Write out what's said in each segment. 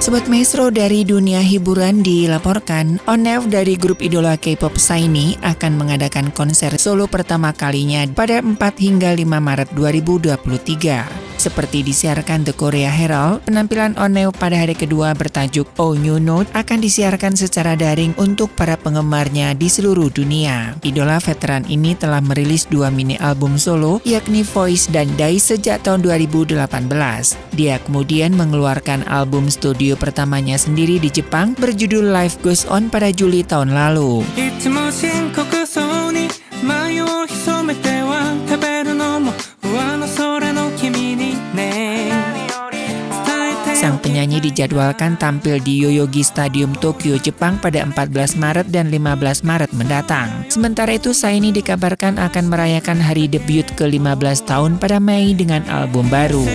Sobat Maestro dari dunia hiburan dilaporkan, Onev dari grup idola K-pop SHINee akan mengadakan konser solo pertama kalinya pada 4 hingga 5 Maret 2023. Seperti disiarkan The Korea Herald, penampilan Oneo pada hari kedua bertajuk Oh New Note akan disiarkan secara daring untuk para penggemarnya di seluruh dunia. Idola veteran ini telah merilis dua mini album solo, yakni Voice dan Die sejak tahun 2018. Dia kemudian mengeluarkan album studio pertamanya sendiri di Jepang berjudul Life Goes On pada Juli tahun lalu. Dijadwalkan tampil di Yoyogi Stadium Tokyo, Jepang pada 14 Maret dan 15 Maret mendatang. Sementara itu, Saini dikabarkan akan merayakan hari debut ke-15 tahun pada Mei dengan album baru.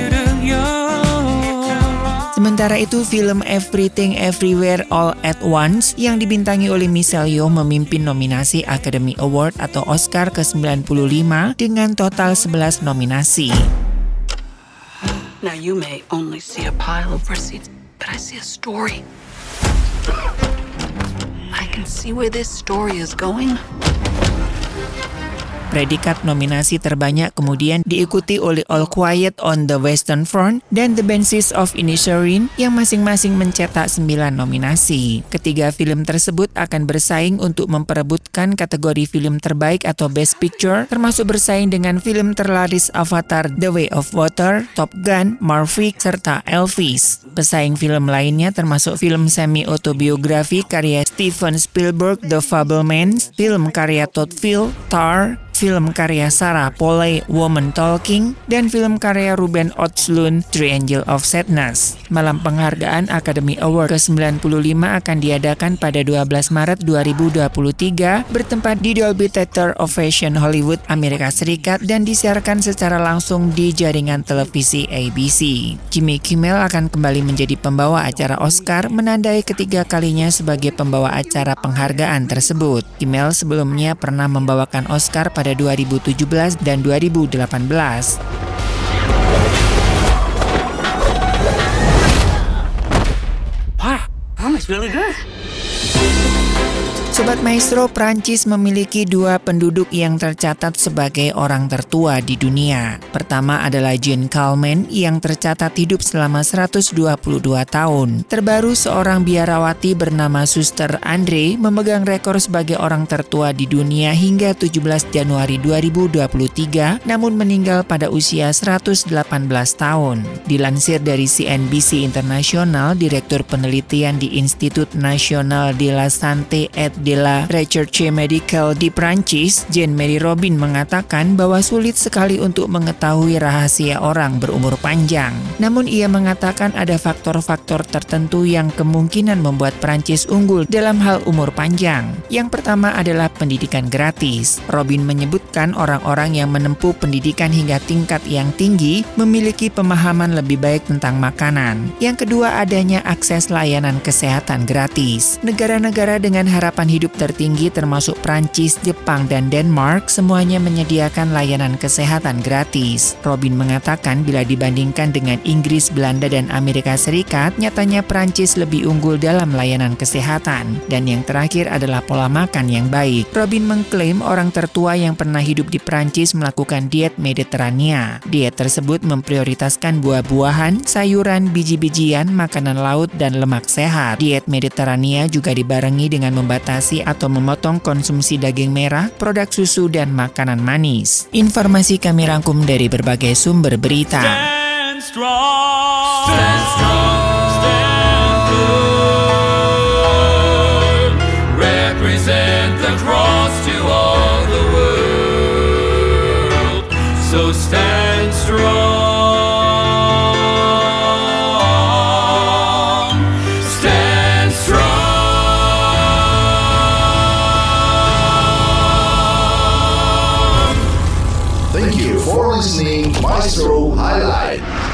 Sementara itu, film Everything Everywhere All at Once yang dibintangi oleh Michelle Yeoh memimpin nominasi Academy Award atau Oscar ke-95 dengan total 11 nominasi. Now, you may only see a pile of receipts, but I see a story. I can see where this story is going. Predikat nominasi terbanyak kemudian diikuti oleh All Quiet on the Western Front dan The Banshees of Inisherin yang masing-masing mencetak 9 nominasi. Ketiga film tersebut akan bersaing untuk memperebutkan kategori film terbaik atau Best Picture, termasuk bersaing dengan film terlaris Avatar The Way of Water, Top Gun, Maverick, serta Elvis. Pesaing film lainnya termasuk film semi-autobiografi karya Steven Spielberg The Fablemans, film karya Todd Field, Tar, film karya Sarah Polley Woman Talking, dan film karya Ruben Otslund Triangle of Sadness. Malam penghargaan Academy Award ke-95 akan diadakan pada 12 Maret 2023 bertempat di Dolby Theater of Fashion Hollywood, Amerika Serikat dan disiarkan secara langsung di jaringan televisi ABC. Jimmy Kimmel akan kembali menjadi pembawa acara Oscar menandai ketiga kalinya sebagai pembawa acara penghargaan tersebut. Kimmel sebelumnya pernah membawakan Oscar pada pada 2017 dan 2018. Wow, that was really good. Sobat Maestro, Prancis memiliki dua penduduk yang tercatat sebagai orang tertua di dunia. Pertama adalah Jean Calment yang tercatat hidup selama 122 tahun. Terbaru seorang biarawati bernama Suster Andre memegang rekor sebagai orang tertua di dunia hingga 17 Januari 2023 namun meninggal pada usia 118 tahun. Dilansir dari CNBC Internasional, Direktur Penelitian di Institut National de la Santé et de la Recherche Medical di Prancis, Jean-Marie Robin mengatakan bahwa sulit sekali untuk mengetahui rahasia orang berumur panjang. Namun ia mengatakan ada faktor-faktor tertentu yang kemungkinan membuat Prancis unggul dalam hal umur panjang. Yang pertama adalah pendidikan gratis. Robin menyebutkan orang-orang yang menempuh pendidikan hingga tingkat yang tinggi memiliki pemahaman lebih baik tentang makanan. Yang kedua adanya akses layanan kesehatan gratis. Negara-negara dengan harapan hidup tertinggi termasuk Prancis, Jepang, dan Denmark semuanya menyediakan layanan kesehatan gratis. Robin mengatakan bila dibandingkan dengan Inggris, Belanda, dan Amerika Serikat, nyatanya Prancis lebih unggul dalam layanan kesehatan. Dan yang terakhir adalah pola makan yang baik. Robin mengklaim orang tertua yang pernah hidup di Prancis melakukan diet Mediterania. Diet tersebut memprioritaskan buah-buahan, sayuran, biji-bijian, makanan laut, dan lemak sehat. Diet Mediterania juga dibarengi dengan membatasi membatasi atau memotong konsumsi daging merah, produk susu, dan makanan manis. Informasi kami rangkum dari berbagai sumber berita. Stand strong. Stand strong. Strong. Listening Maestro Highlight.